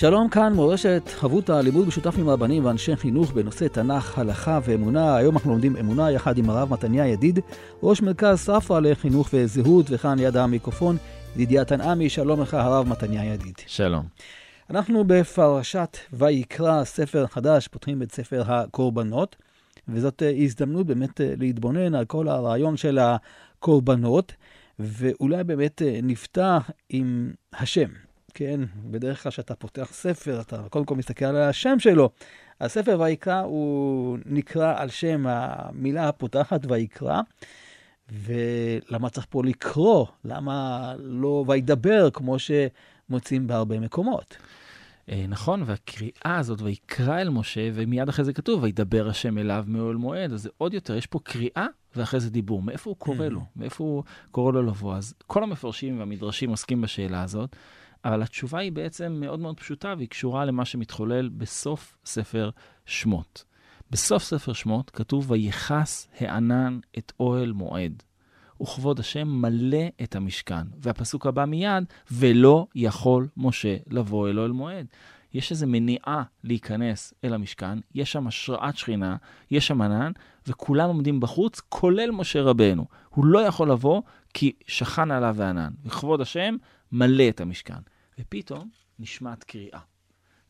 שלום כאן, מורשת חבותה, לימוד משותף עם רבנים ואנשי חינוך בנושא תנ"ך, הלכה ואמונה. היום אנחנו לומדים אמונה יחד עם הרב מתניה ידיד, ראש מרכז ספרא לחינוך וזהות, וכאן ליד המיקרופון, ידידיה תנעמי, שלום לך הרב מתניה ידיד. שלום. אנחנו בפרשת ויקרא, ספר חדש, פותחים את ספר הקורבנות, וזאת הזדמנות באמת להתבונן על כל הרעיון של הקורבנות, ואולי באמת נפתח עם השם. כן, בדרך כלל כשאתה פותח ספר, אתה קודם כל מסתכל על השם שלו. הספר ויקרא הוא נקרא על שם המילה הפותחת ויקרא, ולמה צריך פה לקרוא? למה לא וידבר, כמו שמוצאים בהרבה מקומות? אה, נכון, והקריאה הזאת, ויקרא אל משה, ומיד אחרי זה כתוב, וידבר השם אליו מאוהל מועד, אז זה עוד יותר, יש פה קריאה ואחרי זה דיבור. מאיפה הוא קורא לו? מאיפה הוא קורא לו לבוא? אז כל המפרשים והמדרשים עוסקים בשאלה הזאת. אבל התשובה היא בעצם מאוד מאוד פשוטה, והיא קשורה למה שמתחולל בסוף ספר שמות. בסוף ספר שמות כתוב, ויכס הענן את אוהל מועד, וכבוד השם מלא את המשכן. והפסוק הבא מיד, ולא יכול משה לבוא אל אוהל מועד. יש איזו מניעה להיכנס אל המשכן, יש שם השראת שכינה, יש שם ענן, וכולם עומדים בחוץ, כולל משה רבנו. הוא לא יכול לבוא כי שכן עליו הענן. וכבוד השם מלא את המשכן. ופתאום נשמעת קריאה.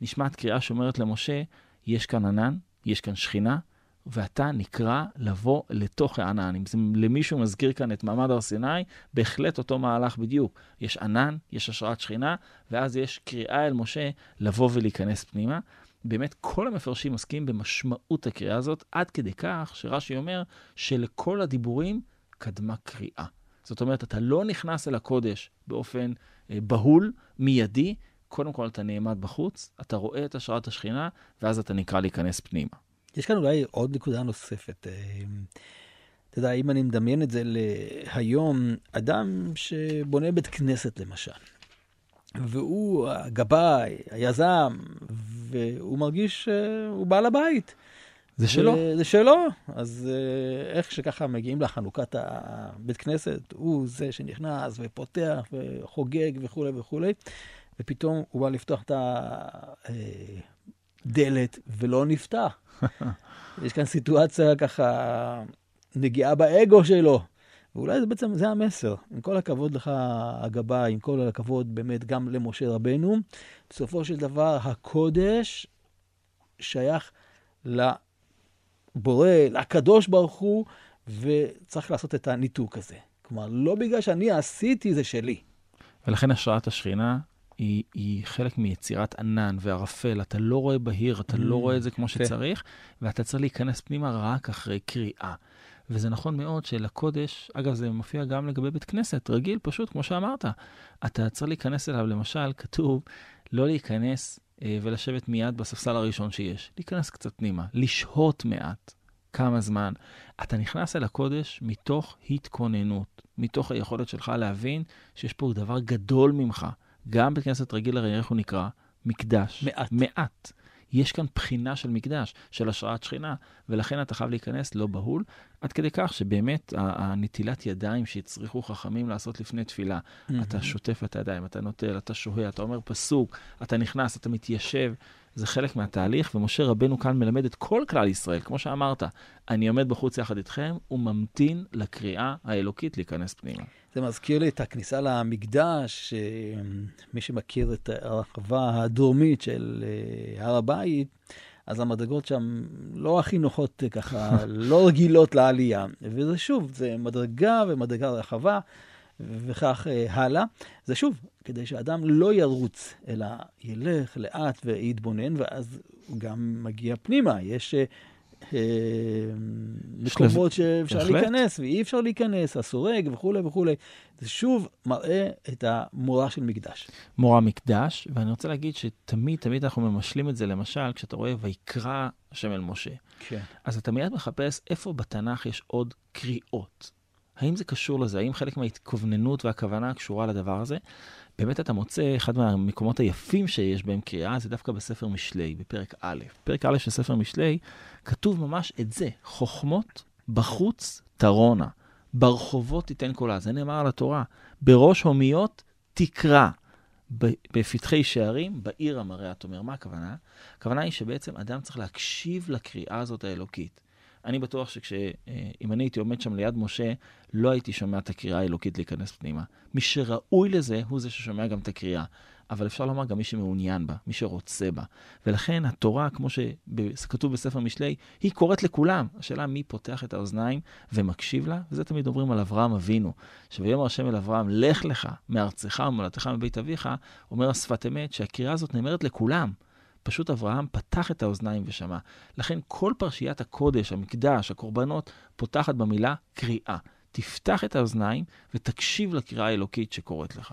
נשמעת קריאה שאומרת למשה, יש כאן ענן, יש כאן שכינה, ואתה נקרא לבוא לתוך הענן. אם זה למישהו מזכיר כאן את מעמד הר סיני, בהחלט אותו מהלך בדיוק. יש ענן, יש השראת שכינה, ואז יש קריאה אל משה לבוא ולהיכנס פנימה. באמת כל המפרשים עוסקים במשמעות הקריאה הזאת, עד כדי כך שרש"י אומר שלכל הדיבורים קדמה קריאה. זאת אומרת, אתה לא נכנס אל הקודש באופן אה, בהול, מיידי, קודם כל אתה נעמד בחוץ, אתה רואה את השראת השכינה, ואז אתה נקרא להיכנס פנימה. יש כאן אולי עוד נקודה נוספת. אה, אתה יודע, אם אני מדמיין את זה להיום, אדם שבונה בית כנסת למשל, והוא הגבאי, היזם, והוא מרגיש שהוא בעל הבית. זה שלו. זה שלו. אז אה, איך שככה מגיעים לחנוכת הבית כנסת, הוא זה שנכנס ופותח וחוגג וכולי וכולי, ופתאום הוא בא לפתוח את הדלת אה, ולא נפתח. יש כאן סיטואציה ככה, נגיעה באגו שלו. ואולי זה בעצם, זה המסר. עם כל הכבוד לך, הגבאי, עם כל הכבוד באמת גם למשה רבנו, בסופו של דבר הקודש שייך ל... בורא, לקדוש ברוך הוא, וצריך לעשות את הניתוק הזה. כלומר, לא בגלל שאני עשיתי, זה שלי. ולכן השראת השכינה היא, היא חלק מיצירת ענן וערפל. אתה לא רואה בהיר, אתה לא mm, רואה את זה כמו שצריך, ואתה צריך להיכנס פנימה רק אחרי קריאה. וזה נכון מאוד שלקודש, אגב, זה מופיע גם לגבי בית כנסת, רגיל, פשוט, כמו שאמרת. אתה צריך להיכנס אליו, למשל, כתוב, לא להיכנס ולשבת מיד בספסל הראשון שיש. להיכנס קצת פנימה, לשהות מעט, כמה זמן. אתה נכנס אל הקודש מתוך התכוננות, מתוך היכולת שלך להבין שיש פה דבר גדול ממך. גם בכנסת רגיל הרי איך הוא נקרא? מקדש. מעט. מעט. יש כאן בחינה של מקדש, של השראת שכינה, ולכן אתה חייב להיכנס לא בהול, עד כדי כך שבאמת הנטילת ידיים שהצריכו חכמים לעשות לפני תפילה, mm-hmm. אתה שוטף את הידיים, אתה נוטל, אתה שוהה, אתה אומר פסוק, אתה נכנס, אתה מתיישב, זה חלק מהתהליך, ומשה רבנו כאן מלמד את כל כלל ישראל, כמו שאמרת, אני עומד בחוץ יחד איתכם וממתין לקריאה האלוקית להיכנס פנימה. זה מזכיר לי את הכניסה למקדש, מי שמכיר את הרחבה הדרומית של אה, הר הבית, אז המדרגות שם לא הכי נוחות אה, ככה, לא רגילות לעלייה. וזה שוב, זה מדרגה ומדרגה רחבה, וכך אה, הלאה. זה שוב, כדי שאדם לא ירוץ, אלא ילך לאט ויתבונן, ואז הוא גם מגיע פנימה. יש אה, מקומות שאפשר בהחלט. להיכנס ואי אפשר להיכנס, הסורג וכולי וכולי. זה שוב מראה את המורה של מקדש. מורה מקדש, ואני רוצה להגיד שתמיד, תמיד אנחנו ממשלים את זה, למשל, כשאתה רואה ויקרא השם אל משה. כן. אז אתה מיד מחפש איפה בתנ"ך יש עוד קריאות. האם זה קשור לזה? האם חלק מההתכווננות והכוונה קשורה לדבר הזה? באמת אתה מוצא, אחד מהמקומות היפים שיש בהם קריאה, זה דווקא בספר משלי, בפרק א'. פרק א' של ספר משלי, כתוב ממש את זה, חוכמות בחוץ תרונה, ברחובות תיתן קולה. זה נאמר על התורה. בראש הומיות תקרא. בפתחי שערים, בעיר המראה את אומר. מה הכוונה? הכוונה היא שבעצם אדם צריך להקשיב לקריאה הזאת האלוקית. אני בטוח שאם אני הייתי עומד שם ליד משה, לא הייתי שומע את הקריאה האלוקית להיכנס פנימה. מי שראוי לזה, הוא זה ששומע גם את הקריאה. אבל אפשר לומר גם מי שמעוניין בה, מי שרוצה בה. ולכן התורה, כמו שכתוב בספר משלי, היא קוראת לכולם. השאלה מי פותח את האוזניים ומקשיב לה, וזה תמיד אומרים על אברהם אבינו, שביאמר השם אל אברהם, לך לך מארצך ומולדתך מבית אביך, אומר השפת אמת שהקריאה הזאת נאמרת לכולם. פשוט אברהם פתח את האוזניים ושמע. לכן כל פרשיית הקודש, המקדש, הקורבנות, פותחת במילה קריאה. תפתח את האוזניים ותקשיב לקריאה האלוקית שקוראת לך.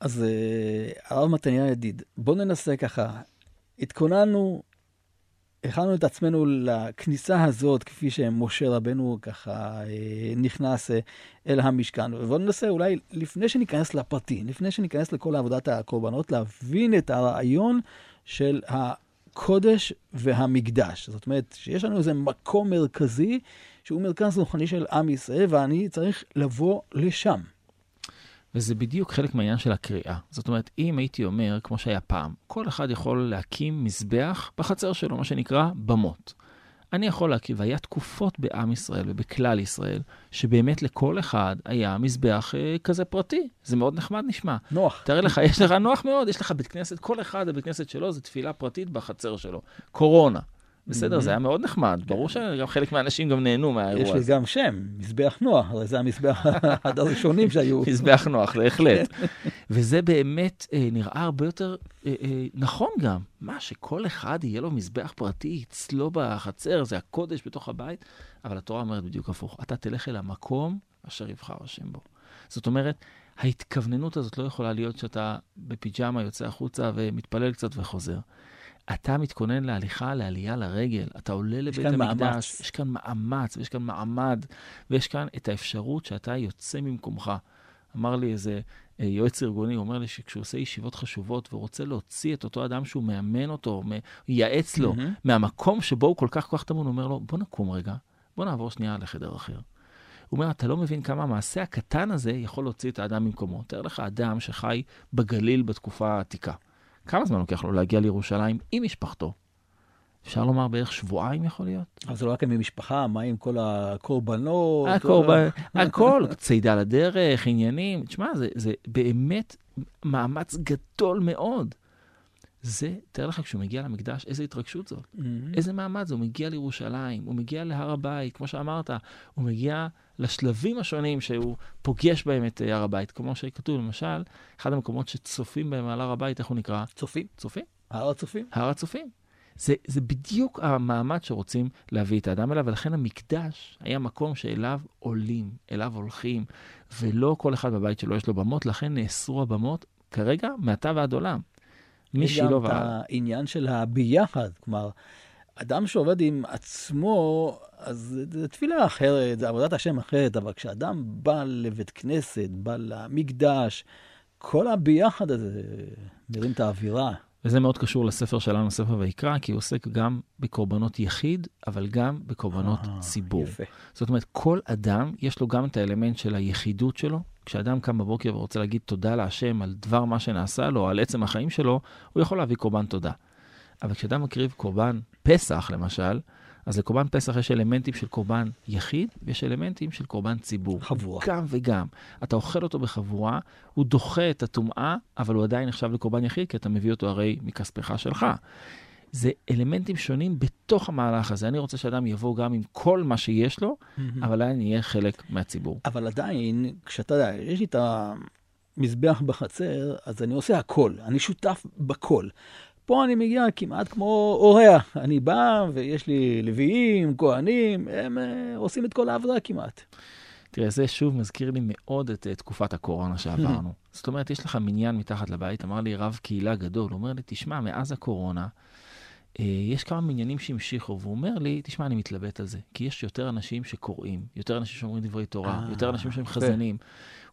אז אה, הרב מתניה ידיד, בוא ננסה ככה. התכוננו, הכנו את עצמנו לכניסה הזאת, כפי שמשה רבנו ככה אה, נכנס אה, אל המשכן. ובוא ננסה אולי, לפני שניכנס לפרטים, לפני שניכנס לכל עבודת הקורבנות, להבין את הרעיון של הקודש והמקדש. זאת אומרת, שיש לנו איזה מקום מרכזי, שהוא מרכז רוחני של עם ישראל, ואני צריך לבוא לשם. וזה בדיוק חלק מהעניין של הקריאה. זאת אומרת, אם הייתי אומר, כמו שהיה פעם, כל אחד יכול להקים מזבח בחצר שלו, מה שנקרא במות. אני יכול להקים, והיה תקופות בעם ישראל ובכלל ישראל, שבאמת לכל אחד היה מזבח אה, כזה פרטי. זה מאוד נחמד נשמע. נוח. תאר לך, יש לך נוח מאוד, יש לך בית כנסת, כל אחד, הבית כנסת שלו זה תפילה פרטית בחצר שלו. קורונה. בסדר, זה היה מאוד נחמד. ברור שגם חלק מהאנשים גם נהנו יש מהאירוע לי הזה. גם שם, מזבח נוח, הרי זה המזבח אחד הראשונים שהיו. מזבח נוח, בהחלט. וזה באמת אה, נראה הרבה יותר אה, אה, נכון גם. מה, שכל אחד יהיה לו מזבח פרטי אצלו בחצר, זה הקודש בתוך הבית, אבל התורה אומרת בדיוק הפוך. אתה תלך אל המקום אשר יבחר השם בו. זאת אומרת, ההתכווננות הזאת לא יכולה להיות שאתה בפיג'מה יוצא החוצה ומתפלל קצת וחוזר. אתה מתכונן להליכה, לעלייה לרגל, אתה עולה לבית כאן המקדש, מאמץ. יש כאן מאמץ, ויש כאן מעמד, ויש כאן את האפשרות שאתה יוצא ממקומך. אמר לי איזה אה, יועץ ארגוני, הוא אומר לי שכשהוא עושה ישיבות חשובות ורוצה להוציא את אותו אדם שהוא מאמן אותו, מ- ייעץ לו, מהמם. מהמקום שבו הוא כל כך כל כך טמון, הוא אומר לו, בוא נקום רגע, בוא נעבור שנייה לחדר אחר. הוא אומר, אתה לא מבין כמה המעשה הקטן הזה יכול להוציא את האדם ממקומו. תאר לך אדם שחי בגליל בתקופה העתיקה. כמה זמן לוקח לו להגיע לירושלים עם משפחתו? אפשר לומר בערך שבועיים יכול להיות? אבל זה לא רק עם משפחה, מה עם כל הקורבנות? הקורבן, הכל, צידה לדרך, עניינים. תשמע, זה, זה באמת מאמץ גדול מאוד. זה, תאר לך, כשהוא מגיע למקדש, איזה התרגשות זאת. מהמם. איזה מעמד זה, הוא מגיע לירושלים, הוא מגיע להר הבית, כמו שאמרת, הוא מגיע לשלבים השונים שהוא פוגש בהם את אה, הר הבית. כמו שכתוב, למשל, אחד המקומות שצופים בהם על הר הבית, איך הוא נקרא? צופים, צופים? הר הצופים. הר הצופים. זה, זה בדיוק המעמד שרוצים להביא את האדם אליו, ולכן המקדש היה מקום שאליו עולים, אליו הולכים, ולא כל אחד בבית שלו יש לו במות, לכן נאסרו הבמות כרגע, מעתה ועד עולם. גם את והלאה. העניין של הביחד, כלומר, אדם שעובד עם עצמו, אז זו תפילה אחרת, זו עבודת השם אחרת, אבל כשאדם בא לבית כנסת, בא למקדש, כל הביחד הזה מרים את האווירה. וזה מאוד קשור לספר שלנו, ספר ויקרא, כי הוא עוסק גם בקורבנות יחיד, אבל גם בקורבנות אה, ציבור. יפה. זאת אומרת, כל אדם, יש לו גם את האלמנט של היחידות שלו. כשאדם קם בבוקר ורוצה להגיד תודה להשם על דבר מה שנעשה לו, על עצם החיים שלו, הוא יכול להביא קורבן תודה. אבל כשאדם מקריב קורבן פסח, למשל, אז לקורבן פסח יש אלמנטים של קורבן יחיד, ויש אלמנטים של קורבן ציבור. חבורה. גם וגם. אתה אוכל אותו בחבורה, הוא דוחה את הטומאה, אבל הוא עדיין נחשב לקורבן יחיד, כי אתה מביא אותו הרי מכספך שלך. זה אלמנטים שונים בתוך המהלך הזה. אני רוצה שאדם יבוא גם עם כל מה שיש לו, אבל עדיין יהיה חלק מהציבור. אבל עדיין, כשאתה יודע, יש לי את המזבח בחצר, אז אני עושה הכל, אני שותף בכל. פה אני מגיע כמעט כמו אורח. אני בא ויש לי לוויים, כהנים, הם uh, עושים את כל העבודה כמעט. תראה, זה שוב מזכיר לי מאוד את uh, תקופת הקורונה שעברנו. זאת אומרת, יש לך מניין מתחת לבית, אמר לי רב קהילה גדול, הוא אומר לי, תשמע, מאז הקורונה, יש כמה מניינים שהמשיכו, והוא אומר לי, תשמע, אני מתלבט על זה, כי יש יותר אנשים שקוראים, יותר אנשים שאומרים דברי תורה, אה, יותר אנשים שהם. חזנים.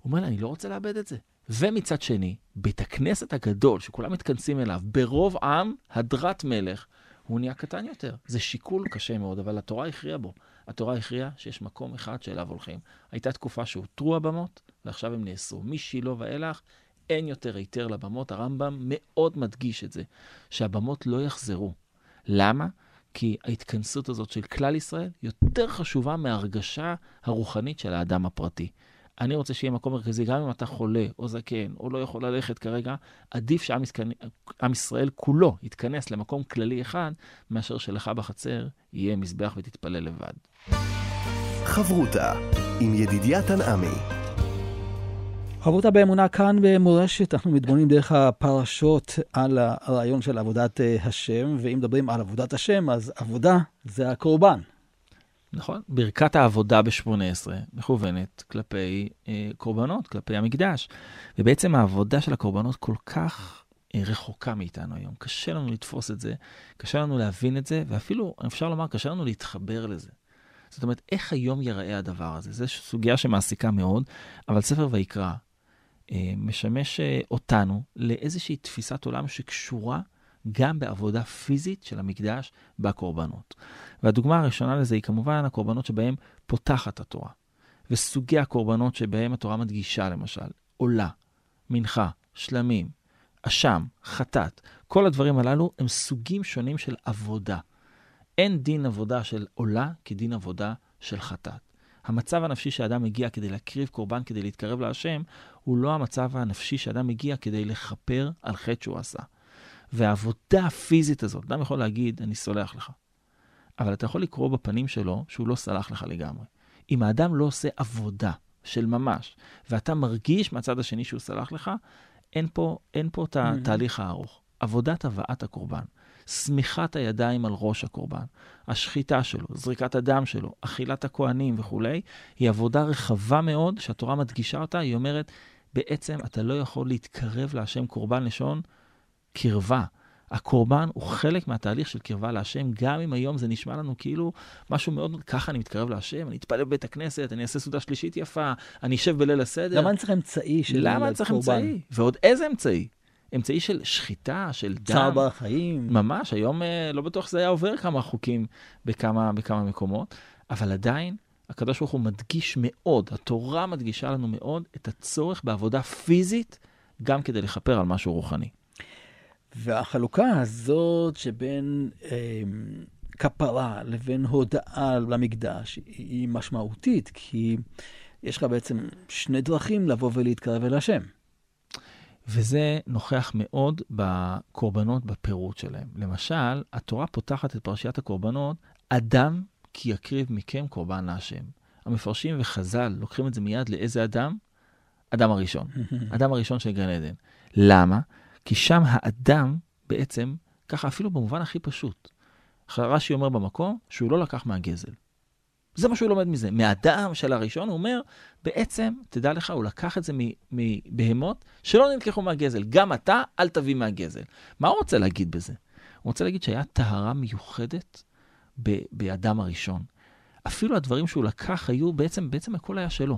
הוא אומר לי, אני לא רוצה לאבד את זה. ומצד שני, בית הכנסת הגדול, שכולם מתכנסים אליו, ברוב עם, הדרת מלך, הוא נהיה קטן יותר. זה שיקול קשה מאוד, אבל התורה הכריעה בו. התורה הכריעה שיש מקום אחד שאליו הולכים. הייתה תקופה שהותרו הבמות, ועכשיו הם נאסרו. משילה ואילך, אין יותר היתר לבמות. הרמב"ם מאוד מדגיש את זה, שהבמות לא יחזרו. למה? כי ההתכנסות הזאת של כלל ישראל יותר חשובה מההרגשה הרוחנית של האדם הפרטי. אני רוצה שיהיה מקום מרכזי, גם אם אתה חולה או זקן או לא יכול ללכת כרגע, עדיף שעם. עם ישראל כולו יתכנס למקום כללי אחד, מאשר שלך בחצר יהיה מזבח ותתפלל לבד. חברותה עם ידידיה תנעמי. חברותה באמונה כאן במורשת, אנחנו מתבוננים דרך הפרשות על הרעיון של עבודת אה, השם, ואם מדברים על עבודת השם, אז עבודה זה הקורבן. נכון? ברכת העבודה ב-18 מכוונת כלפי אה, קורבנות, כלפי המקדש. ובעצם העבודה של הקורבנות כל כך אה, רחוקה מאיתנו היום. קשה לנו לתפוס את זה, קשה לנו להבין את זה, ואפילו, אפשר לומר, קשה לנו להתחבר לזה. זאת אומרת, איך היום ייראה הדבר הזה? זו סוגיה שמעסיקה מאוד, אבל ספר ויקרא משמש אה, אותנו לאיזושהי תפיסת עולם שקשורה גם בעבודה פיזית של המקדש בקורבנות. והדוגמה הראשונה לזה היא כמובן הקורבנות שבהם פותחת התורה. וסוגי הקורבנות שבהם התורה מדגישה, למשל, עולה, מנחה, שלמים, אשם, חטאת. כל הדברים הללו הם סוגים שונים של עבודה. אין דין עבודה של עולה כדין עבודה של חטאת. המצב הנפשי שאדם מגיע כדי להקריב קורבן, כדי להתקרב להשם, הוא לא המצב הנפשי שאדם מגיע כדי לכפר על חטא שהוא עשה. והעבודה הפיזית הזאת, אדם יכול להגיד, אני סולח לך. אבל אתה יכול לקרוא בפנים שלו שהוא לא סלח לך לגמרי. אם האדם לא עושה עבודה של ממש, ואתה מרגיש מהצד השני שהוא סלח לך, אין פה, אין פה את התהליך הארוך. עבודת הבאת הקורבן, סמיכת הידיים על ראש הקורבן, השחיטה שלו, זריקת הדם שלו, אכילת הכוהנים וכולי, היא עבודה רחבה מאוד, שהתורה מדגישה אותה, היא אומרת, בעצם אתה לא יכול להתקרב להשם קורבן לשון קרבה. הקורבן הוא חלק מהתהליך של קרבה להשם, גם אם היום זה נשמע לנו כאילו משהו מאוד, ככה אני מתקרב להשם, אני אתפלל בבית הכנסת, אני אעשה סעודה שלישית יפה, אני אשב בליל הסדר. למה אני צריך אמצעי של קורבן? למה אני צריך אמצעי? ועוד איזה אמצעי? אמצעי של שחיטה, של דם. צער בעל חיים. ממש, היום אה, לא בטוח שזה היה עובר כמה חוקים בכמה, בכמה מקומות, אבל עדיין הקדוש ברוך הוא מדגיש מאוד, התורה מדגישה לנו מאוד את הצורך בעבודה פיזית, גם כדי לכפר על משהו רוחני. והחלוקה הזאת שבין אה, כפרה לבין הודאה למקדש היא משמעותית, כי יש לך בעצם שני דרכים לבוא ולהתקרב אל השם. וזה נוכח מאוד בקורבנות בפירוט שלהם. למשל, התורה פותחת את פרשיית הקורבנות, אדם כי יקריב מכם קורבן להשם. המפרשים וחז"ל לוקחים את זה מיד לאיזה אדם? אדם הראשון. אדם הראשון של גן עדן. למה? כי שם האדם בעצם, ככה אפילו במובן הכי פשוט. רש"י אומר במקום שהוא לא לקח מהגזל. זה מה שהוא לומד מזה. מהדם של הראשון, הוא אומר, בעצם, תדע לך, הוא לקח את זה מבהמות שלא נלקחו מהגזל. גם אתה, אל תביא מהגזל. מה הוא רוצה להגיד בזה? הוא רוצה להגיד שהיה טהרה מיוחדת באדם הראשון. אפילו הדברים שהוא לקח היו, בעצם, בעצם הכל היה שלו.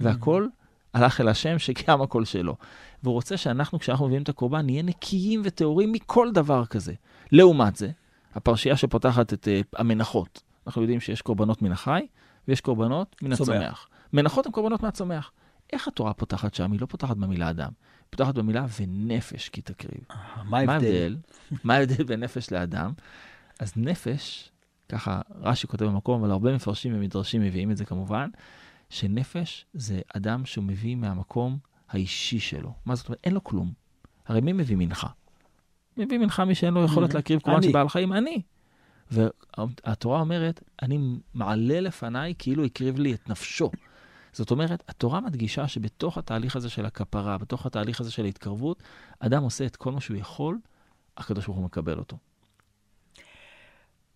והכל הלך אל השם שגם הכל שלו. והוא רוצה שאנחנו, כשאנחנו מביאים את הקורבן, נהיה נקיים וטהורים מכל דבר כזה. לעומת זה, הפרשייה שפותחת את uh, המנחות. אנחנו יודעים שיש קורבנות מן החי ויש קורבנות מן צומח. הצומח. מנחות הן קורבנות מהצומח. איך התורה פותחת שם? היא לא פותחת במילה אדם, היא פותחת במילה ונפש כי תקריב. מה ההבדל? מה ההבדל בין נפש לאדם? אז נפש, ככה רש"י כותב במקום, אבל הרבה מפרשים ומדרשים מביאים את זה כמובן, שנפש זה אדם שהוא מביא מהמקום האישי שלו. מה זאת אומרת? אין לו כלום. הרי מי מביא מנחה? מביא מנחה מי שאין לו יכולת. להקריב קורבן אני. שבעל חיים? אני. והתורה אומרת, אני מעלה לפניי כאילו הקריב לי את נפשו. זאת אומרת, התורה מדגישה שבתוך התהליך הזה של הכפרה, בתוך התהליך הזה של ההתקרבות, אדם עושה את כל מה שהוא יכול הקדוש ברוך הוא מקבל אותו.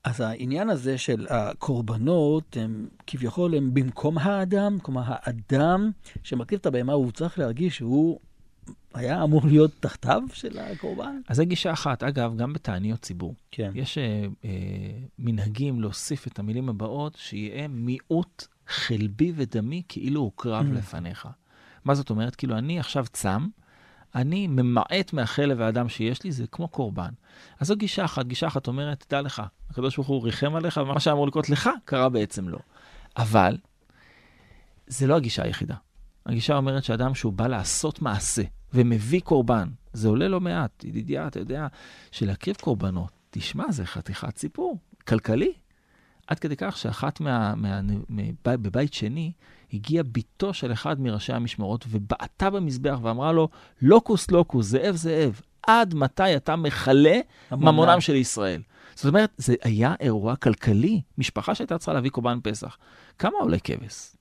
אז העניין הזה של הקורבנות, הם כביכול הם במקום האדם, כלומר האדם שמקריב את הבהמה, הוא צריך להרגיש שהוא היה אמור להיות תחתיו של הקורבן? אז זו גישה אחת. אגב, גם בתעניות ציבור. כן. יש אה, אה, מנהגים להוסיף את המילים הבאות, שיהיה מיעוט חלבי ודמי כאילו הוקרב Mm. לפניך. מה זאת אומרת? כאילו, אני עכשיו צם, אני ממעט מהחלב והדם שיש לי, זה כמו קורבן. אז זו גישה אחת. גישה אחת אומרת, דע לך, הקדוש ברוך הוא ריחם עליך, ומה שאמור לקרות לך, קרה בעצם לא. אבל, זה לא הגישה היחידה. הגישה אומרת שאדם שהוא בא לעשות מעשה ומביא קורבן, זה עולה לא מעט. ידידיה, אתה יודע, שלהקריב קורבנות, תשמע, זה חתיכת סיפור, כלכלי. עד כדי כך שאחת מה... מה... מה... בבית שני, הגיעה בתו של אחד מראשי המשמרות ובעטה במזבח ואמרה לו, לוקוס לוקוס, זאב זאב, עד מתי אתה מכלה ממונם של ישראל? זאת אומרת, זה היה אירוע כלכלי. משפחה שהייתה צריכה להביא קורבן פסח. כמה עולה כבש?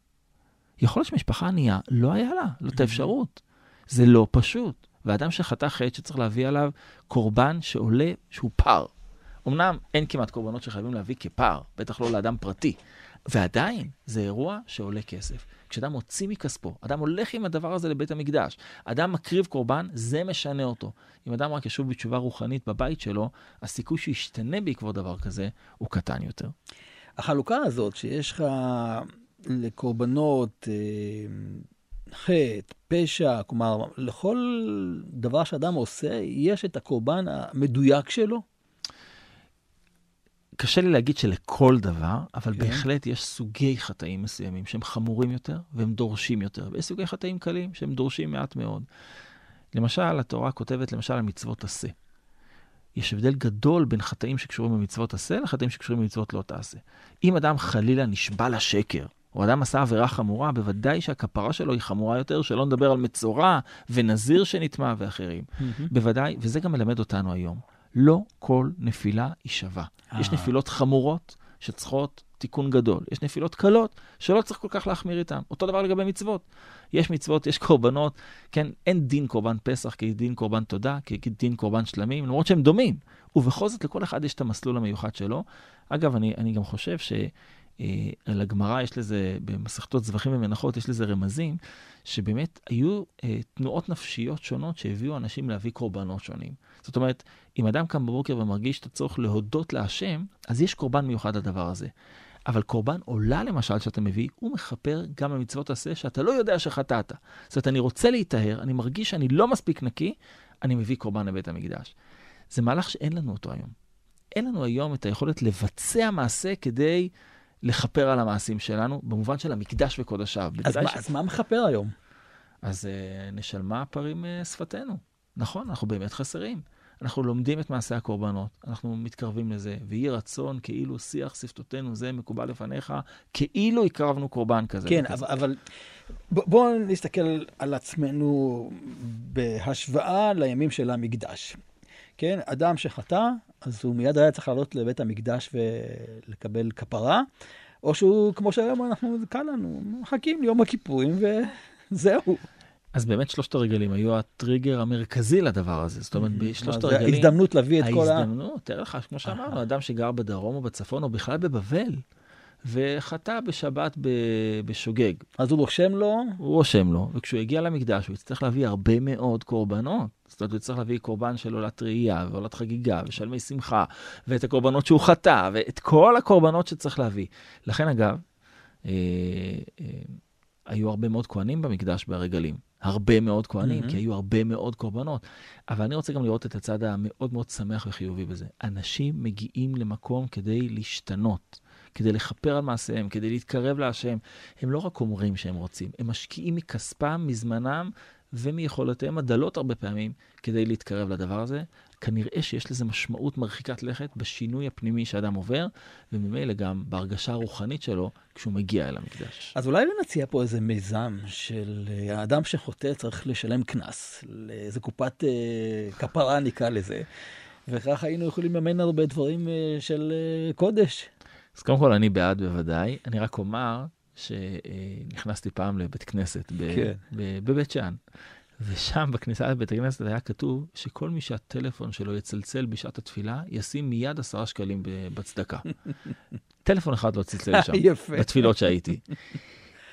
יכול להיות שמשפחה ענייה, לא היה לה, לא את האפשרות. זה לא פשוט. ואדם שחטא חטא שצריך להביא עליו קורבן שעולה, שהוא פר. אמנם אין כמעט קורבנות שחייבים להביא כפר, בטח לא לאדם פרטי. ועדיין, זה אירוע שעולה כסף. כשאדם מוציא מכספו, אדם הולך עם הדבר הזה לבית המקדש, אדם מקריב קורבן, זה משנה אותו. אם אדם רק ישוב בתשובה רוחנית בבית שלו, הסיכוי שישתנה בעקבות דבר כזה הוא קטן יותר. החלוקה הזאת שיש לך לקורבנות, אה, חטא, פשע, כלומר, לכל דבר שאדם עושה, יש את הקורבן המדויק שלו? קשה לי להגיד שלכל דבר, אבל כן. בהחלט יש סוגי חטאים מסוימים שהם חמורים יותר והם דורשים יותר, ויש סוגי חטאים קלים שהם דורשים מעט מאוד. למשל, התורה כותבת למשל על מצוות עשה. יש הבדל גדול בין חטאים שקשורים במצוות עשה לחטאים שקשורים במצוות לא תעשה. אם אדם חלילה נשבע לשקר, או אדם עשה עבירה חמורה, בוודאי שהכפרה שלו היא חמורה יותר, שלא נדבר על מצורע ונזיר שנטמע ואחרים. בוודאי, וזה גם מלמד אותנו היום. לא כל נפילה היא שווה. יש אה. נפילות חמורות שצריכות תיקון גדול. יש נפילות קלות שלא צריך כל כך להחמיר איתן. אותו דבר לגבי מצוות. יש מצוות, יש קורבנות, כן, אין דין קורבן פסח כדין קורבן תודה, כדין קורבן שלמים, למרות שהם דומים. ובכל זאת לכל אחד יש את המסלול המיוחד שלו. אגב, אני, אני גם חושב ש... אה, לגמרא יש לזה, במסכתות זבחים ומנחות, יש לזה רמזים, שבאמת היו אה, תנועות נפשיות שונות שהביאו אנשים להביא קורבנות שונים. זאת אומרת, אם אדם קם בבוקר ומרגיש את הצורך להודות להשם, אז יש קורבן מיוחד לדבר הזה. אבל קורבן עולה, למשל, שאתה מביא, הוא מכפר גם במצוות עשה שאתה לא יודע שחטאת. זאת אומרת, אני רוצה להיטהר, אני מרגיש שאני לא מספיק נקי, אני מביא קורבן לבית המקדש. זה מהלך שאין לנו אותו היום. אין לנו היום את היכולת לבצע מעשה כדי לכפר על המעשים שלנו, במובן של המקדש וקודשיו. אז מה, ש- אז מה מכפר היום? אז uh, נשלמה פרים uh, שפתנו. נכון, אנחנו באמת חסרים. אנחנו לומדים את מעשה הקורבנות, אנחנו מתקרבים לזה, ויהי רצון כאילו שיח שפתותינו זה מקובל לפניך, כאילו הקרבנו קורבן כזה. כן, וכזה. אבל, אבל בואו נסתכל על עצמנו בהשוואה לימים של המקדש. כן, אדם שחטא, אז הוא מיד היה צריך לעלות לבית המקדש ולקבל כפרה, או שהוא, כמו שהיום אנחנו, קל לנו, מחכים ליום הכיפורים וזהו. אז באמת שלושת הרגלים היו הטריגר המרכזי לדבר הזה. זאת אומרת, בשלושת הרגלים... ההזדמנות להביא את כל ה... ההזדמנות, תאר לך, כמו שאמרנו, אדם שגר בדרום או בצפון, או בכלל בבבל, וחטא בשבת בשוגג. אז הוא רושם לו, הוא רושם לו, וכשהוא יגיע למקדש הוא יצטרך להביא הרבה מאוד קורבנות. זאת אומרת, הוא יצטרך להביא קורבן של עולת ראייה, ועולת חגיגה, ושלמי שמחה, ואת הקורבנות שהוא חטא, ואת כל הקורבנות שצריך להביא. לכן, אגב, אה, אה, היו הרבה מאוד כהנים במקדש ברגלים. הרבה מאוד כהנים, מהמם. כי היו הרבה מאוד קורבנות. אבל אני רוצה גם לראות את הצד המאוד מאוד שמח וחיובי בזה. אנשים מגיעים למקום כדי להשתנות. כדי לכפר על מעשיהם, כדי להתקרב להשם. הם לא רק אומרים שהם רוצים, הם משקיעים מכספם, מזמנם ומיכולותיהם הדלות הרבה פעמים כדי להתקרב לדבר הזה. כנראה שיש לזה משמעות מרחיקת לכת בשינוי הפנימי שאדם עובר, וממילא גם בהרגשה הרוחנית שלו כשהוא מגיע אל המקדש. אז אולי נציע פה איזה מיזם של אה, האדם שחוטא צריך לשלם קנס, לאיזה קופת אה, כפרה נקרא לזה, וכך היינו יכולים לממן הרבה דברים אה, של אה, קודש. אז קודם כל, אני בעד בוודאי. אני רק אומר שנכנסתי פעם לבית כנסת ב- כן. ב- בבית שאן, ושם בכניסה לבית הכנסת היה כתוב שכל מי שהטלפון שלו יצלצל בשעת התפילה, ישים מיד עשרה שקלים בצדקה. טלפון אחד לא צלצל שם, יפה. בתפילות שהייתי.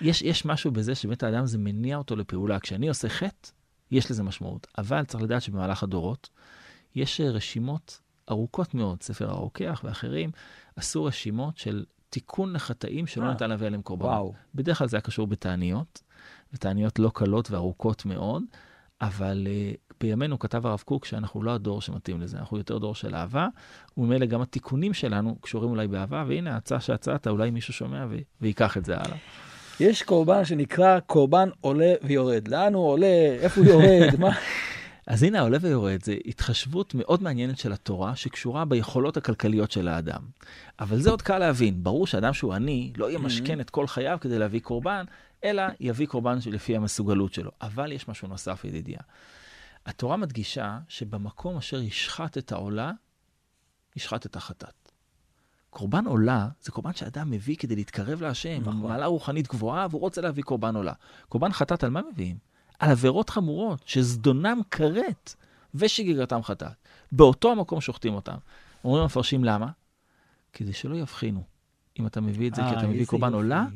יש, יש משהו בזה שבאמת האדם זה מניע אותו לפעולה. כשאני עושה חטא, יש לזה משמעות. אבל צריך לדעת שבמהלך הדורות, יש אה, רשימות ארוכות מאוד, ספר הרוקח ואחרים, עשו רשימות של תיקון לחטאים שלא אה. ניתן להביא עליהם קורבנות. וואו. בדרך כלל זה היה קשור בתעניות, ותעניות לא קלות וארוכות מאוד, אבל uh, בימינו כתב הרב קוק שאנחנו לא הדור שמתאים לזה, אנחנו יותר דור של אהבה, וממילא גם התיקונים שלנו קשורים אולי באהבה, והנה ההצעה שהצעת, אולי מישהו שומע ו- ויקח את זה הלאה. יש קורבן שנקרא קורבן עולה ויורד. לאן הוא עולה? איפה הוא יורד? מה? אז הנה העולה ויורד, זה התחשבות מאוד מעניינת של התורה, שקשורה ביכולות הכלכליות של האדם. אבל זה עוד קל להבין. ברור שאדם שהוא עני, לא ימשכן את כל חייו כדי להביא קורבן, אלא יביא קורבן לפי המסוגלות שלו. אבל יש משהו נוסף, ידידיה. התורה מדגישה שבמקום אשר ישחט את העולה, ישחט את החטאת. קורבן עולה זה קורבן שאדם מביא כדי להתקרב להשם, נכון. מעלה רוחנית גבוהה, והוא רוצה להביא קורבן עולה. קורבן חטאת על מה מביאים? על עבירות חמורות, שזדונם כרת ושגיגתם חטאת. באותו המקום שוחטים אותם. אומרים המפרשים למה? כדי שלא יבחינו אם אתה מביא את זה כי אה, אתה מביא איזה קורבן. עולה,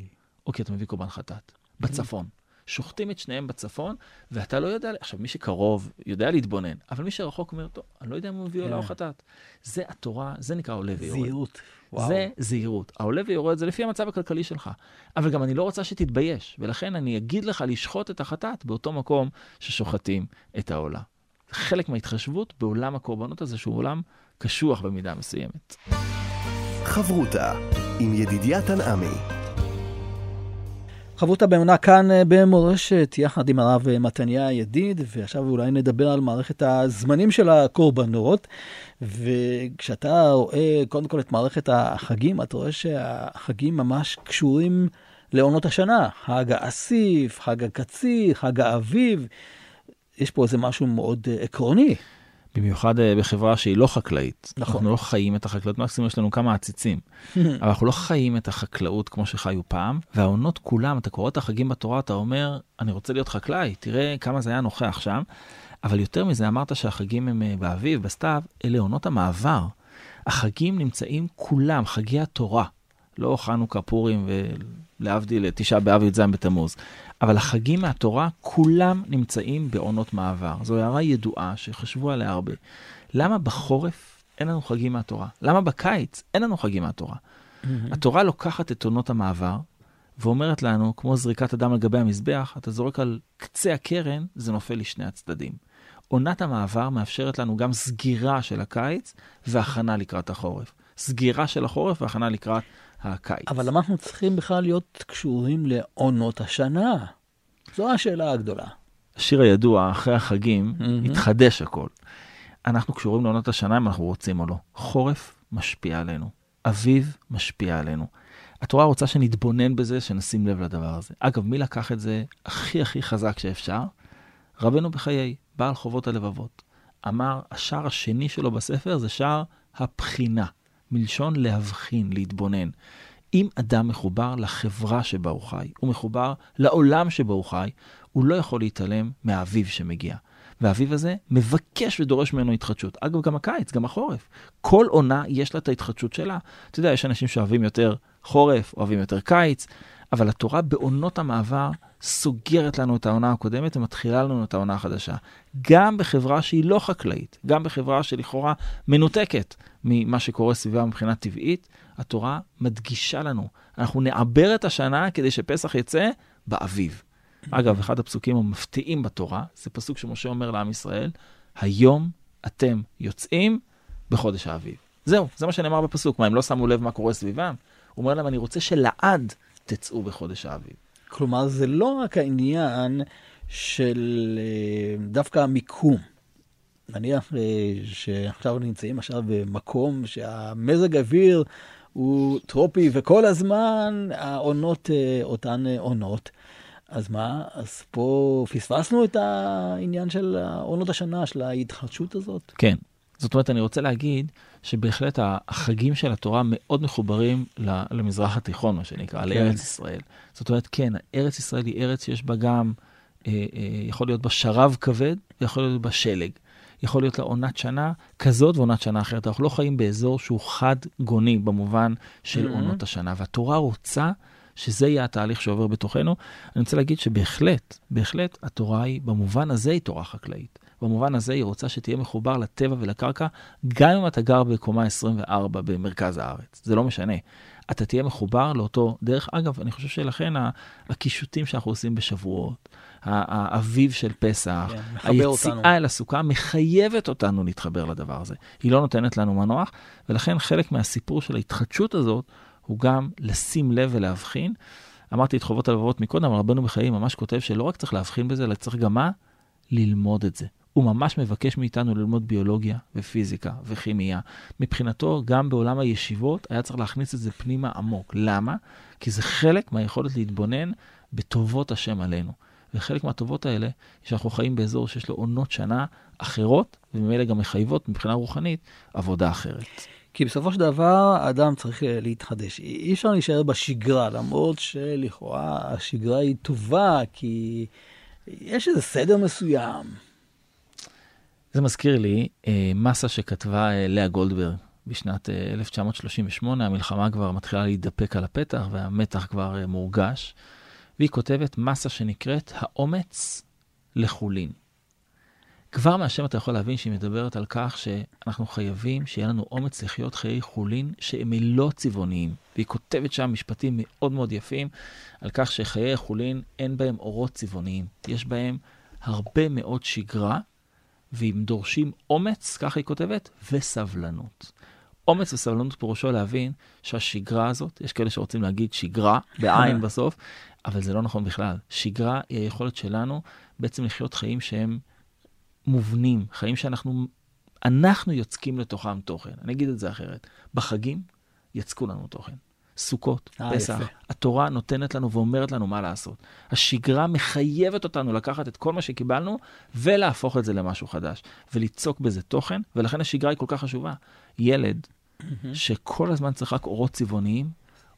או כי אתה מביא קורבן חטאת. בצפון. שוחטים את שניהם בצפון, ואתה לא יודע, עכשיו, מי שקרוב יודע להתבונן, אבל מי שרחוק אומר, טוב, אני לא יודע אם הוא מביא עולה או כן. חטאת. זה התורה, זה נקרא עולה ויורד. זהירות. וואו. זה זהירות. העולה ויורד זה לפי המצב הכלכלי שלך. אבל גם אני לא רוצה שתתבייש, ולכן אני אגיד לך לשחוט את החטאת באותו מקום ששוחטים את העולה. חלק מההתחשבות בעולם הקורבנות הזה, שהוא עולם קשוח במידה מסוימת. חברותה עם ידידיה תנעמי. חברותא באמונה כאן אה, במורשת, יחד עם הרב אה, מתניה ידיד, ועכשיו אולי נדבר על מערכת הזמנים של הקורבנות. וכשאתה רואה קודם כל את מערכת החגים, אתה רואה שהחגים ממש קשורים לעונות השנה. חג האסיף, חג הקציר, חג האביב. יש פה איזה משהו מאוד אה, עקרוני. במיוחד אה, בחברה שהיא לא חקלאית. נכון. אנחנו לא חיים את החקלאות, מקסימום יש לנו כמה עציצים. אבל אנחנו לא חיים את החקלאות כמו שחיו פעם, והעונות כולם, אתה קורא את החגים בתורה, אתה אומר, אני רוצה להיות חקלאי, תראה כמה זה היה נוכח שם. אבל יותר מזה, אמרת שהחגים הם אה, באביב, בסתיו, אלה עונות המעבר. החגים נמצאים כולם, חגי התורה. לא חנוכה, פורים ולהבדיל, תשעה באב י"ז בתמוז. אבל החגים מהתורה, כולם נמצאים בעונות מעבר. זו הערה ידועה שחשבו עליה הרבה. למה בחורף אין לנו חגים מהתורה? למה בקיץ אין לנו חגים מהתורה? התורה לוקחת את עונות המעבר ואומרת לנו, כמו זריקת אדם על גבי המזבח, אתה זורק על קצה הקרן, זה נופל לשני הצדדים. עונת המעבר מאפשרת לנו גם סגירה של הקיץ והכנה לקראת החורף. סגירה של החורף והכנה לקראת הקיץ. אבל למה אנחנו צריכים בכלל להיות קשורים לעונות השנה? זו השאלה הגדולה. השיר הידוע, אחרי החגים, מהמם. התחדש הכל. אנחנו קשורים לעונות השנה אם אנחנו רוצים או לא. חורף משפיע עלינו, אביב משפיע עלינו. התורה רוצה שנתבונן בזה, שנשים לב לדבר הזה. אגב, מי לקח את זה הכי הכי חזק שאפשר? רבנו בחיי, בעל חובות הלבבות. אמר, השער השני שלו בספר זה שער הבחינה, מלשון להבחין, להתבונן. אם אדם מחובר לחברה שבה הוא חי, הוא מחובר לעולם שבו הוא חי, הוא לא יכול להתעלם מהאביב שמגיע. והאביב הזה מבקש ודורש ממנו התחדשות. אגב, גם הקיץ, גם החורף. כל עונה יש לה את ההתחדשות שלה. אתה יודע, יש אנשים שאוהבים יותר חורף, אוהבים יותר קיץ, אבל התורה בעונות המעבר סוגרת לנו את העונה הקודמת ומתחילה לנו את העונה החדשה. גם בחברה שהיא לא חקלאית, גם בחברה שלכאורה מנותקת ממה שקורה סביבה מבחינה טבעית, התורה מדגישה לנו, אנחנו נעבר את השנה כדי שפסח יצא באביב. אגב, אחד הפסוקים המפתיעים בתורה, זה פסוק שמשה אומר לעם ישראל, היום אתם יוצאים בחודש האביב. זהו, זה מה שנאמר בפסוק. מה, הם לא שמו לב מה קורה סביבם? הוא אומר להם, אני רוצה שלעד תצאו בחודש האביב. כלומר, זה לא רק העניין של אה, דווקא המיקום. נניח אה, שעכשיו נמצאים עכשיו במקום שהמזג האוויר הוא טרופי וכל הזמן העונות, אה, אותן עונות. אז מה, אז פה פספסנו את העניין של עונות השנה, של ההתחדשות הזאת? כן. זאת אומרת, אני רוצה להגיד שבהחלט החגים של התורה מאוד מחוברים למזרח התיכון, מה שנקרא, כן. לארץ ישראל. זאת אומרת, כן, ארץ ישראל היא ארץ שיש בה גם אה, אה, יכול להיות בה שרב כבד, ויכול להיות בה שלג. יכול להיות לה עונת שנה כזאת ועונת שנה אחרת. אנחנו לא חיים באזור שהוא חד-גוני במובן של mm-hmm. עונות השנה, והתורה רוצה שזה יהיה התהליך שעובר בתוכנו. אני רוצה להגיד שבהחלט, בהחלט, התורה היא, במובן הזה היא תורה חקלאית. במובן הזה היא רוצה שתהיה מחובר לטבע ולקרקע, גם אם אתה גר בקומה 24 במרכז הארץ. זה לא משנה. אתה תהיה מחובר לאותו דרך. אגב, אני חושב שלכן הקישוטים שאנחנו עושים בשבועות, האביב של פסח, כן, היציאה אותנו. אל הסוכה מחייבת אותנו להתחבר לדבר הזה. היא לא נותנת לנו מנוח, ולכן חלק מהסיפור של ההתחדשות הזאת הוא גם לשים לב ולהבחין. אמרתי את חובות הלבבות מקודם, רבנו בחיי ממש כותב שלא רק צריך להבחין בזה, אלא צריך גם מה? ללמוד את זה. הוא ממש מבקש מאיתנו ללמוד ביולוגיה ופיזיקה וכימיה. מבחינתו, גם בעולם הישיבות היה צריך להכניס את זה פנימה עמוק. למה? כי זה חלק מהיכולת להתבונן בטובות השם עלינו. וחלק מהטובות האלה, שאנחנו חיים באזור שיש לו עונות שנה אחרות, וממילא גם מחייבות מבחינה רוחנית עבודה אחרת. כי בסופו של דבר האדם צריך להתחדש. אי אפשר להישאר בשגרה, למרות שלכאורה השגרה היא טובה, כי יש איזה סדר מסוים. זה מזכיר לי אה, מסה שכתבה אה, לאה גולדברג בשנת אה, 1938, המלחמה כבר מתחילה להידפק על הפתח והמתח כבר אה, מורגש, והיא כותבת מסה שנקראת האומץ לחולין. כבר מהשם אתה יכול להבין שהיא מדברת על כך שאנחנו חייבים שיהיה לנו אומץ לחיות חיי חולין שהם לא צבעוניים. והיא כותבת שם משפטים מאוד מאוד יפים על כך שחיי החולין אין בהם אורות צבעוניים. יש בהם הרבה מאוד שגרה, והם דורשים אומץ, ככה היא כותבת, וסבלנות. אומץ וסבלנות פירושו להבין שהשגרה הזאת, יש כאלה שרוצים להגיד שגרה, בעין בסוף, אבל זה לא נכון בכלל. שגרה היא היכולת שלנו בעצם לחיות חיים שהם מובנים, חיים שאנחנו אנחנו יוצקים לתוכם תוכן. אני אגיד את זה אחרת. בחגים יצקו לנו תוכן. סוכות, 아, אה, פסח, יפה. התורה נותנת לנו ואומרת לנו מה לעשות. השגרה מחייבת אותנו לקחת את כל מה שקיבלנו ולהפוך את זה למשהו חדש, וליצוק בזה תוכן, ולכן השגרה היא כל כך חשובה. ילד mm-hmm. שכל הזמן צריך רק אורות צבעוניים,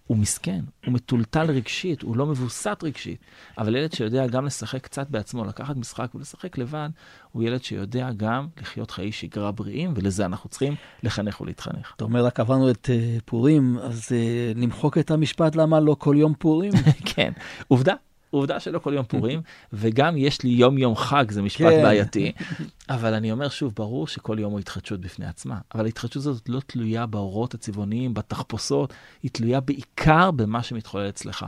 הוא מסכן, הוא מטולטל רגשית, הוא לא מבוסת רגשית. אבל ילד שיודע גם לשחק קצת בעצמו, לקחת משחק ולשחק לבד, הוא ילד שיודע גם לחיות חיי שגרה בריאים, ולזה אנחנו צריכים לחנך ולהתחנך. אתה אומר, רק עברנו את uh, פורים, אז uh, נמחוק את המשפט למה לא כל יום פורים? כן, עובדה. עובדה שלא כל יום פורים, וגם יש לי יום יום חג, זה משפט כן. בעייתי. אבל אני אומר שוב, ברור שכל יום הוא התחדשות בפני עצמה, אבל ההתחדשות הזאת לא תלויה באורות הצבעוניים, בתחפושות, היא תלויה בעיקר במה שמתחולל אצלך.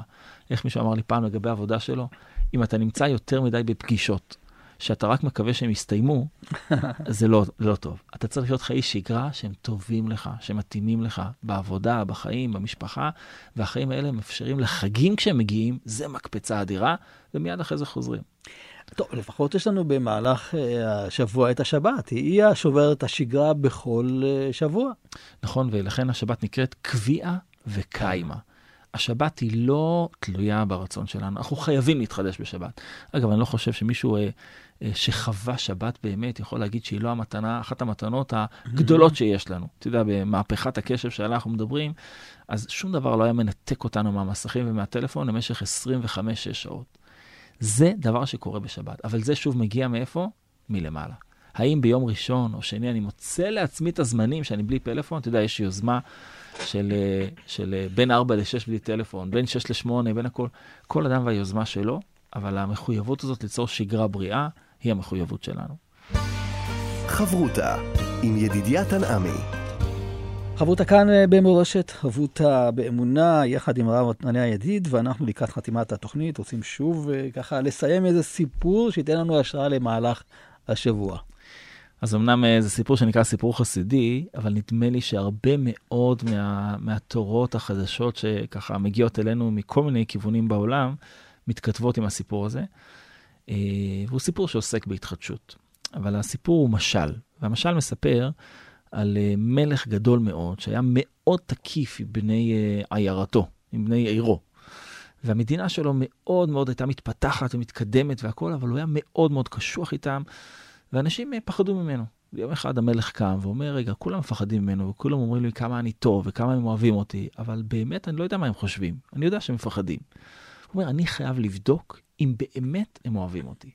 איך מישהו אמר לי פעם לגבי העבודה שלו? אם אתה נמצא יותר מדי בפגישות, שאתה רק מקווה שהם יסתיימו, זה לא, לא טוב. אתה צריך להיות חיי שגרה שהם טובים לך, שמתאימים לך בעבודה, בחיים, במשפחה, והחיים האלה מאפשרים לחגים כשהם מגיעים, זה מקפצה אדירה, ומיד אחרי זה חוזרים. טוב, לפחות יש לנו במהלך אה, השבוע את השבת. היא השוברת השגרה בכל אה, שבוע. נכון, ולכן השבת נקראת קביעה וקיימה. השבת היא לא תלויה ברצון שלנו, אנחנו חייבים להתחדש בשבת. אגב, אני לא חושב שמישהו אה, אה, שחווה שבת באמת יכול להגיד שהיא לא המתנה, אחת המתנות הגדולות שיש לנו. אתה יודע, במהפכת הקשב שעליה אנחנו מדברים, אז שום דבר לא היה מנתק אותנו מהמסכים ומהטלפון למשך 25-6 שעות. זה דבר שקורה בשבת, אבל זה שוב מגיע מאיפה? מלמעלה. האם ביום ראשון או שני אני מוצא לעצמי את הזמנים שאני בלי פלאפון? אתה יודע, יש יוזמה של, אה, של אה, בין 4 ל-6 בלי טלפון, בין 6 ל-8, בין הכל. כל אדם והיוזמה שלו, אבל המחויבות הזאת ליצור שגרה בריאה, היא המחויבות שלנו. חברותה עם ידידיה תנעמי. חברותה כאן אה, במורשת, חברותה באמונה, יחד עם הרב מתניה ידיד, ואנחנו לקראת חתימת התוכנית רוצים שוב ככה לסיים איזה סיפור שייתן לנו השראה למהלך השבוע. אז אמנם אה, זה סיפור שנקרא סיפור חסידי, אבל נדמה לי שהרבה מאוד מה, מהתורות החדשות שככה מגיעות אלינו מכל מיני כיוונים בעולם, מתכתבות עם הסיפור הזה. אה, והוא סיפור שעוסק בהתחדשות. אבל הסיפור הוא משל, והמשל מספר על אה, מלך גדול מאוד, שהיה מאוד תקיף עם בני עיירתו, עם בני עירו. והמדינה שלו מאוד מאוד הייתה מתפתחת ומתקדמת והכול, אבל הוא היה מאוד מאוד קשוח איתם. ואנשים אה, פחדו ממנו. יום אחד המלך קם ואומר, רגע, כולם מפחדים ממנו, וכולם אומרים לי כמה אני טוב וכמה הם אוהבים אותי, אבל באמת אני לא יודע מה הם חושבים, אני יודע שהם מפחדים. הוא אומר, אני חייב לבדוק אם באמת הם אוהבים אותי.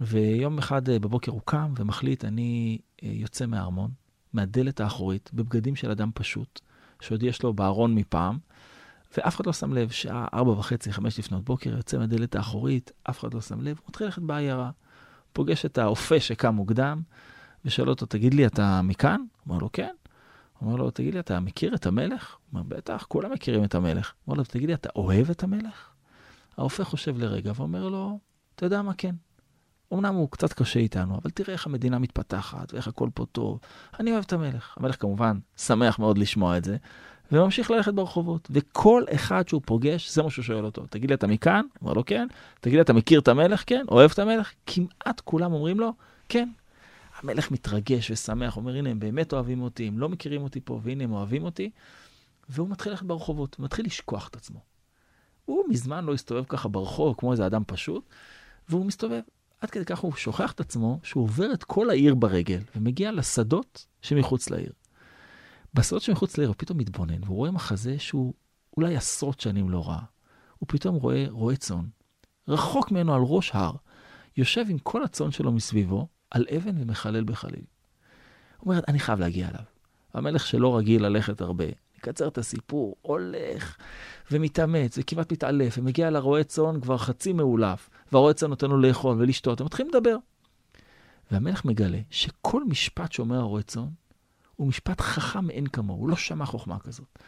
ויום אחד אה, בבוקר הוא קם ומחליט, אני אה, יוצא מהארמון, מהדלת האחורית, בבגדים של אדם פשוט, שעוד יש לו בארון מפעם, ואף אחד לא שם לב, שעה ארבע וחצי, חמש לפנות בוקר, יוצא מהדלת האחורית, אף אחד לא שם לב, הוא מתחיל ללכת בעיירה. פוגש את האופה שקם מוקדם, ושואל אותו, תגיד לי, אתה מכאן? הוא אומר לו, כן. אומר לו, תגיד לי, אתה מכיר את המלך? הוא אומר, בטח, כולם מכירים את המלך. הוא אומר לו, תגיד לי, אתה אוהב את המלך? האופה חושב לרגע ואומר לו, אתה יודע מה, כן. אמנם הוא קצת קשה איתנו, אבל תראה איך המדינה מתפתחת ואיך הכל פה טוב. אני אוהב את המלך. המלך כמובן שמח מאוד לשמוע את זה, וממשיך ללכת ברחובות. וכל אחד שהוא פוגש, זה מה שהוא שואל אותו. תגיד לי, אתה מכאן? הוא אומר לו, כן. תגיד לי, אתה מכיר את המלך? כן. אוהב את המלך? כמעט כולם אומרים לו, כן. המלך מתרגש ושמח, אומר, הנה, הם באמת אוהבים אותי, הם לא מכירים אותי פה, והנה, הם אוהבים אותי. והוא מתחיל ללכת ברחובות, הוא מתחיל לשכוח את עצמו. הוא מזמן לא הסתובב ככה ברחוב כמו איזה אדם פשוט, והוא מסתובב. עד כדי כך הוא שוכח את עצמו שהוא עובר את כל העיר ברגל ומגיע לשדות שמחוץ לעיר. בשדות שמחוץ לעיר הוא פתאום מתבונן והוא רואה מחזה שהוא אולי עשרות שנים לא ראה. הוא פתאום רואה רועה צאן, רחוק ממנו על ראש הר, יושב עם כל הצאן שלו מסביבו על אבן ומחלל בחליל. הוא אומר, אני חייב להגיע אליו. המלך שלא רגיל ללכת הרבה, נקצר את הסיפור, הולך ומתאמץ וכמעט מתעלף, ומגיע לרועה צאן כבר חצי מאולף, והרועה צאן נותן לו לאכול ולשתות, הם מתחילים לדבר. והמלך מגלה שכל משפט שאומר הרועה צאן, הוא משפט חכם מאין כמוהו, הוא לא שמע חוכמה כזאת.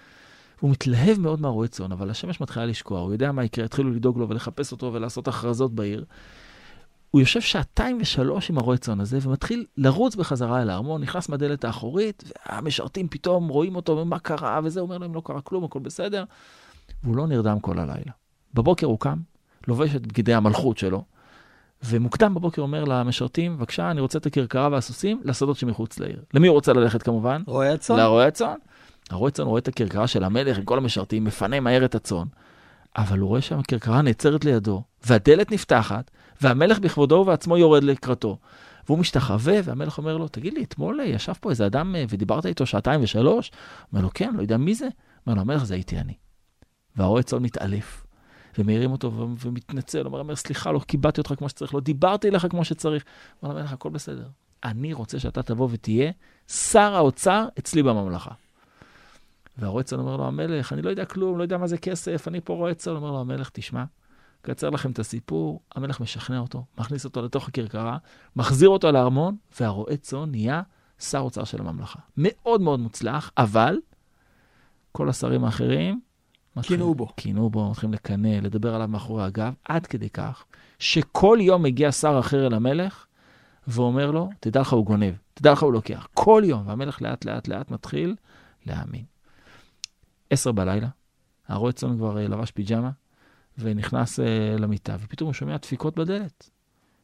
הוא מתלהב מאוד מהרועה צאן, אבל השמש מתחילה לשקוע, הוא יודע מה יקרה, יתחילו לדאוג לו ולחפש אותו ולעשות הכרזות בעיר. הוא יושב שעתיים ושלוש עם הרועה צאן הזה, ומתחיל לרוץ בחזרה אל הארמון, נכנס מהדלת האחורית, והמשרתים פתאום רואים אותו, ומה קרה, וזה, אומר להם, לא קרה כלום, הכל בסדר. והוא לא נרדם כל הלילה. בבוקר הוא קם, לובש את בגדי המלכות שלו, ומוקדם בבוקר אומר למשרתים, בבקשה, אני רוצה את הכרכרה והסוסים לשדות שמחוץ לעיר. למי הוא רוצה ללכת כמובן? רועה הצאן. לרועה הצאן. הרועה הצאן רואה את הכרכרה של המלך עם כל המשרתים, מפנה מהר את הצאן, אבל הוא רואה שהכרכרה נעצרת לידו, והדלת נפתחת, והמלך בכבודו ובעצמו יורד לקראתו. והוא משתחווה, והמלך אומר לו, תגיד לי, אתמול ישב פה איזה אדם אה, ודיברת איתו שעתיים ושלוש? אומר לו, כן, לא יודע מי זה. אומר לו, המלך זה הייתי אני. והרועה צאן מתעלף, ומעירים אותו ומתנצל, אומר, אומר, סליחה, לא כיבדתי אותך כמו שצריך, לא דיברתי אליך כמו שצריך. אומר למלך, הכל בסדר. אני רוצה שאתה תבוא ותהיה שר האוצר אצלי בממלכה. והרועה צאן אומר לו, המלך, אני לא יודע כלום, לא יודע מה זה כסף, אני פה רועה צאן. אומר לו, המלך, תשמע, קצר לכם את הסיפור, המלך משכנע אותו, מכניס אותו לתוך הכרכרה, מחזיר אותו לארמון, והרועה צאן נהיה שר אוצר של הממלכה. מאוד מאוד מוצלח, אבל כל השרים האחרים... קינאו בו. קינאו בו, מתחילים לקנא, לדבר עליו מאחורי הגב, עד כדי כך שכל יום מגיע שר אחר אל המלך ואומר לו, תדע לך הוא גונב, תדע לך הוא לוקח. כל יום, והמלך לאט לאט לאט מתחיל להאמין. עשר בלילה, הרועה צאן כבר אה, לבש פיג'מה, ונכנס uh, למיטה, ופתאום הוא שומע דפיקות בדלת.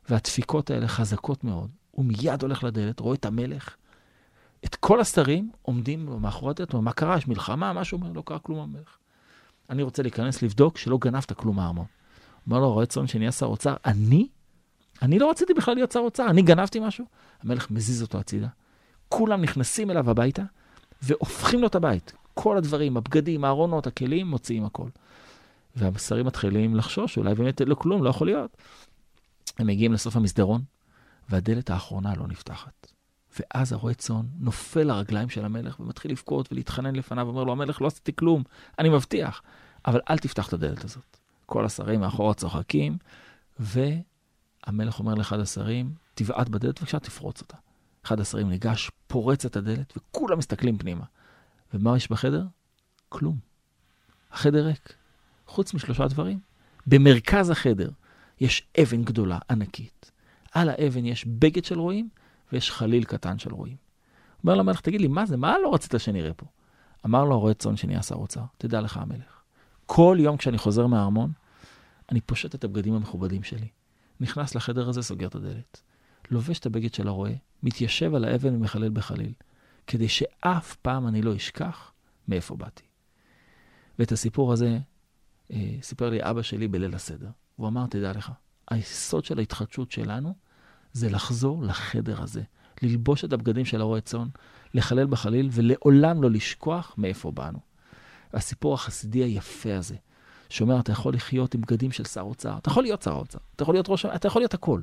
והדפיקות האלה חזקות מאוד. הוא מיד הולך לדלת, רואה את המלך. את כל השרים עומדים מאחורי הדלת, אומר, מה קרה? יש מלחמה? משהו אומר, לא קרה כלום המלך. אני רוצה להיכנס לבדוק שלא גנבת כלום מהארמון. אומר לו, רואה צאן שנהיה שר אוצר, אני? אני לא רציתי בכלל להיות שר אוצר, אני גנבתי משהו? המלך מזיז אותו הצידה. כולם נכנסים אליו הביתה והופכים לו את הבית. כל הדברים, הבגדים, הארונות, הכלים, מוציאים הכל. והשרים מתחילים לחשוש, אולי באמת לא כלום, לא יכול להיות. הם מגיעים לסוף המסדרון, והדלת האחרונה לא נפתחת. ואז הרועה צאן נופל לרגליים של המלך ומתחיל לבכות ולהתחנן לפניו, ואומר לו, המלך, לא עשיתי כלום, אני מבטיח, אבל אל תפתח את הדלת הזאת. כל השרים מאחורה צוחקים, והמלך אומר לאחד השרים, תבעט בדלת, בבקשה, תפרוץ אותה. אחד השרים ניגש, פורץ את הדלת, וכולם מסתכלים פנימה. ומה יש בחדר? כלום. החדר ריק. חוץ משלושה דברים. במרכז החדר יש אבן גדולה, ענקית. על האבן יש בגד של רועים ויש חליל קטן של רועים. אומר למלך, תגיד לי, מה זה? מה לא רצית שנראה פה? אמר לו הרועה צאן שנהיה שר אוצר, תדע לך המלך, כל יום כשאני חוזר מהארמון, אני פושט את הבגדים המכובדים שלי, נכנס לחדר הזה, סוגר את הדלת, לובש את הבגד של הרועה, מתיישב על האבן ומחלל בחליל, כדי שאף פעם אני לא אשכח מאיפה באתי. ואת הסיפור הזה אה, סיפר לי אבא שלי בליל הסדר. הוא אמר, תדע לך, היסוד של ההתחדשות שלנו זה לחזור לחדר הזה, ללבוש את הבגדים של הרועה צאן, לחלל בחליל ולעולם לא לשכוח מאיפה באנו. הסיפור החסידי היפה הזה, שאומר, אתה יכול לחיות עם בגדים של שר אוצר, אתה יכול להיות שר אוצר, אתה יכול להיות ראש, אתה יכול להיות הכל.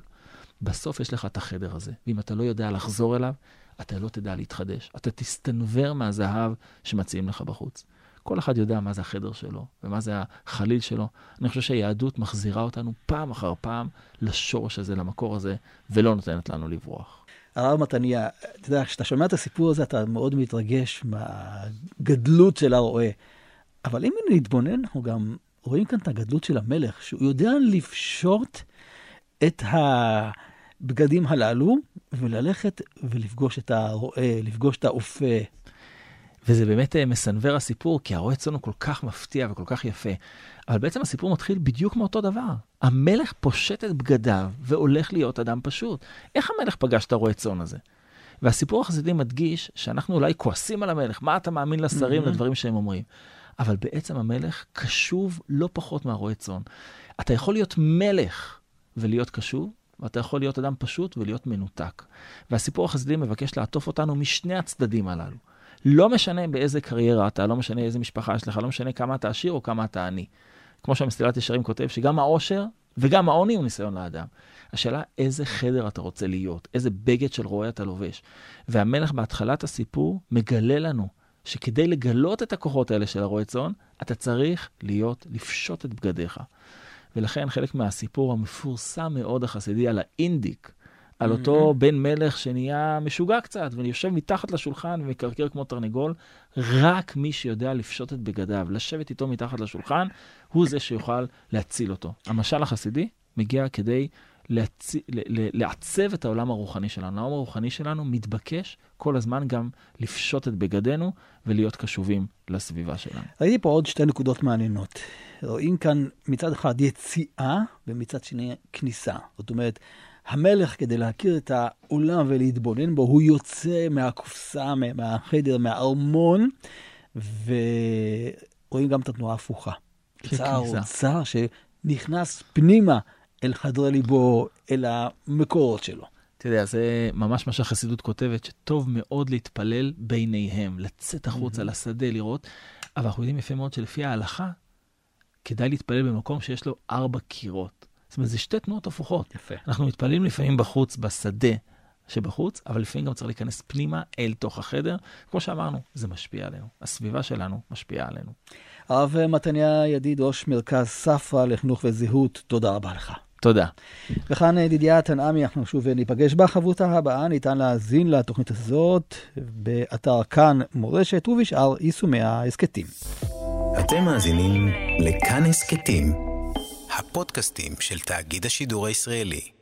בסוף יש לך את החדר הזה, ואם אתה לא יודע לחזור אליו, אתה לא תדע להתחדש. אתה תסתנוור מהזהב שמציעים לך בחוץ. כל אחד יודע מה זה החדר שלו ומה זה החליל שלו. אני חושב שהיהדות מחזירה אותנו פעם אחר פעם לשורש הזה, למקור הזה, ולא נותנת לנו לברוח. הרב מתניה, אתה יודע, כשאתה שומע את הסיפור הזה, אתה מאוד מתרגש מהגדלות של הרועה. אבל אם נתבונן, אנחנו גם רואים כאן את הגדלות של המלך, שהוא יודע לפשוט את הבגדים הללו וללכת ולפגוש את הרועה, לפגוש את האופה. וזה באמת אה, מסנוור הסיפור, כי הרועה צאן הוא כל כך מפתיע וכל כך יפה. אבל בעצם הסיפור מתחיל בדיוק מאותו דבר. המלך פושט את בגדיו והולך להיות אדם פשוט. איך המלך פגש את הרועה צאן הזה? והסיפור החסידי מדגיש שאנחנו אולי כועסים על המלך, מה אתה מאמין לשרים, mm-hmm. לדברים שהם אומרים. אבל בעצם המלך קשוב לא פחות מהרועה צאן. אתה יכול להיות מלך ולהיות קשוב, ואתה יכול להיות אדם פשוט ולהיות מנותק. והסיפור החסידי מבקש לעטוף אותנו משני הצדדים הללו. לא משנה באיזה קריירה אתה, לא משנה איזה משפחה יש לך, לא משנה כמה אתה עשיר או כמה אתה עני. כמו שהמסילת ישרים כותב, שגם העושר וגם העוני הוא ניסיון לאדם. השאלה, איזה חדר אתה רוצה להיות, איזה בגד של רועה אתה לובש. והמלך בהתחלת הסיפור מגלה לנו שכדי לגלות את הכוחות האלה של הרועה צאן, אתה צריך להיות, לפשוט את בגדיך. ולכן חלק מהסיפור המפורסם מאוד החסידי על האינדיק, על אותו בן מלך שנהיה משוגע קצת, ויושב מתחת לשולחן ומקרקר כמו תרנגול, רק מי שיודע לפשוט את בגדיו, לשבת איתו מתחת לשולחן, הוא זה שיוכל להציל אותו. המשל החסידי מגיע כדי להצ... לעצב את העולם הרוחני שלנו. העולם הרוחני שלנו מתבקש כל הזמן גם לפשוט את בגדינו ולהיות קשובים לסביבה שלנו. ראיתי פה עוד שתי נקודות מעניינות. רואים כאן מצד אחד יציאה ומצד שני כניסה. זאת אומרת, המלך, כדי להכיר את העולם ולהתבונן בו, הוא יוצא מהקופסה, מהחדר, מהארמון, ורואים גם את התנועה ההפוכה. צער האוצר שנכנס פנימה אל חדרי ליבו, אל המקורות שלו. אתה יודע, זה ממש מה שהחסידות כותבת, שטוב מאוד להתפלל ביניהם, לצאת החוצה mm-hmm. לשדה, לראות, אבל אנחנו יודעים יפה מאוד שלפי ההלכה, כדאי להתפלל במקום שיש לו ארבע קירות. זאת אומרת, זה שתי תנועות הפוכות. יפה. אנחנו מתפללים לפעמים בחוץ, בשדה שבחוץ, אבל לפעמים גם צריך להיכנס פנימה אל תוך החדר. כמו שאמרנו, זה משפיע עלינו. הסביבה שלנו משפיעה עלינו. הרב מתניה ידיד, ראש מרכז ספרא לחינוך וזהות, תודה רבה לך. תודה. וכאן ידידיה תנעמי, אנחנו שוב ניפגש בחברותה הבאה. ניתן להאזין לתוכנית הזאת באתר כאן מורשת ובשאר יישומי ההסכתים. אתם מאזינים לכאן הסכתים. הפודקאסטים של תאגיד השידור הישראלי.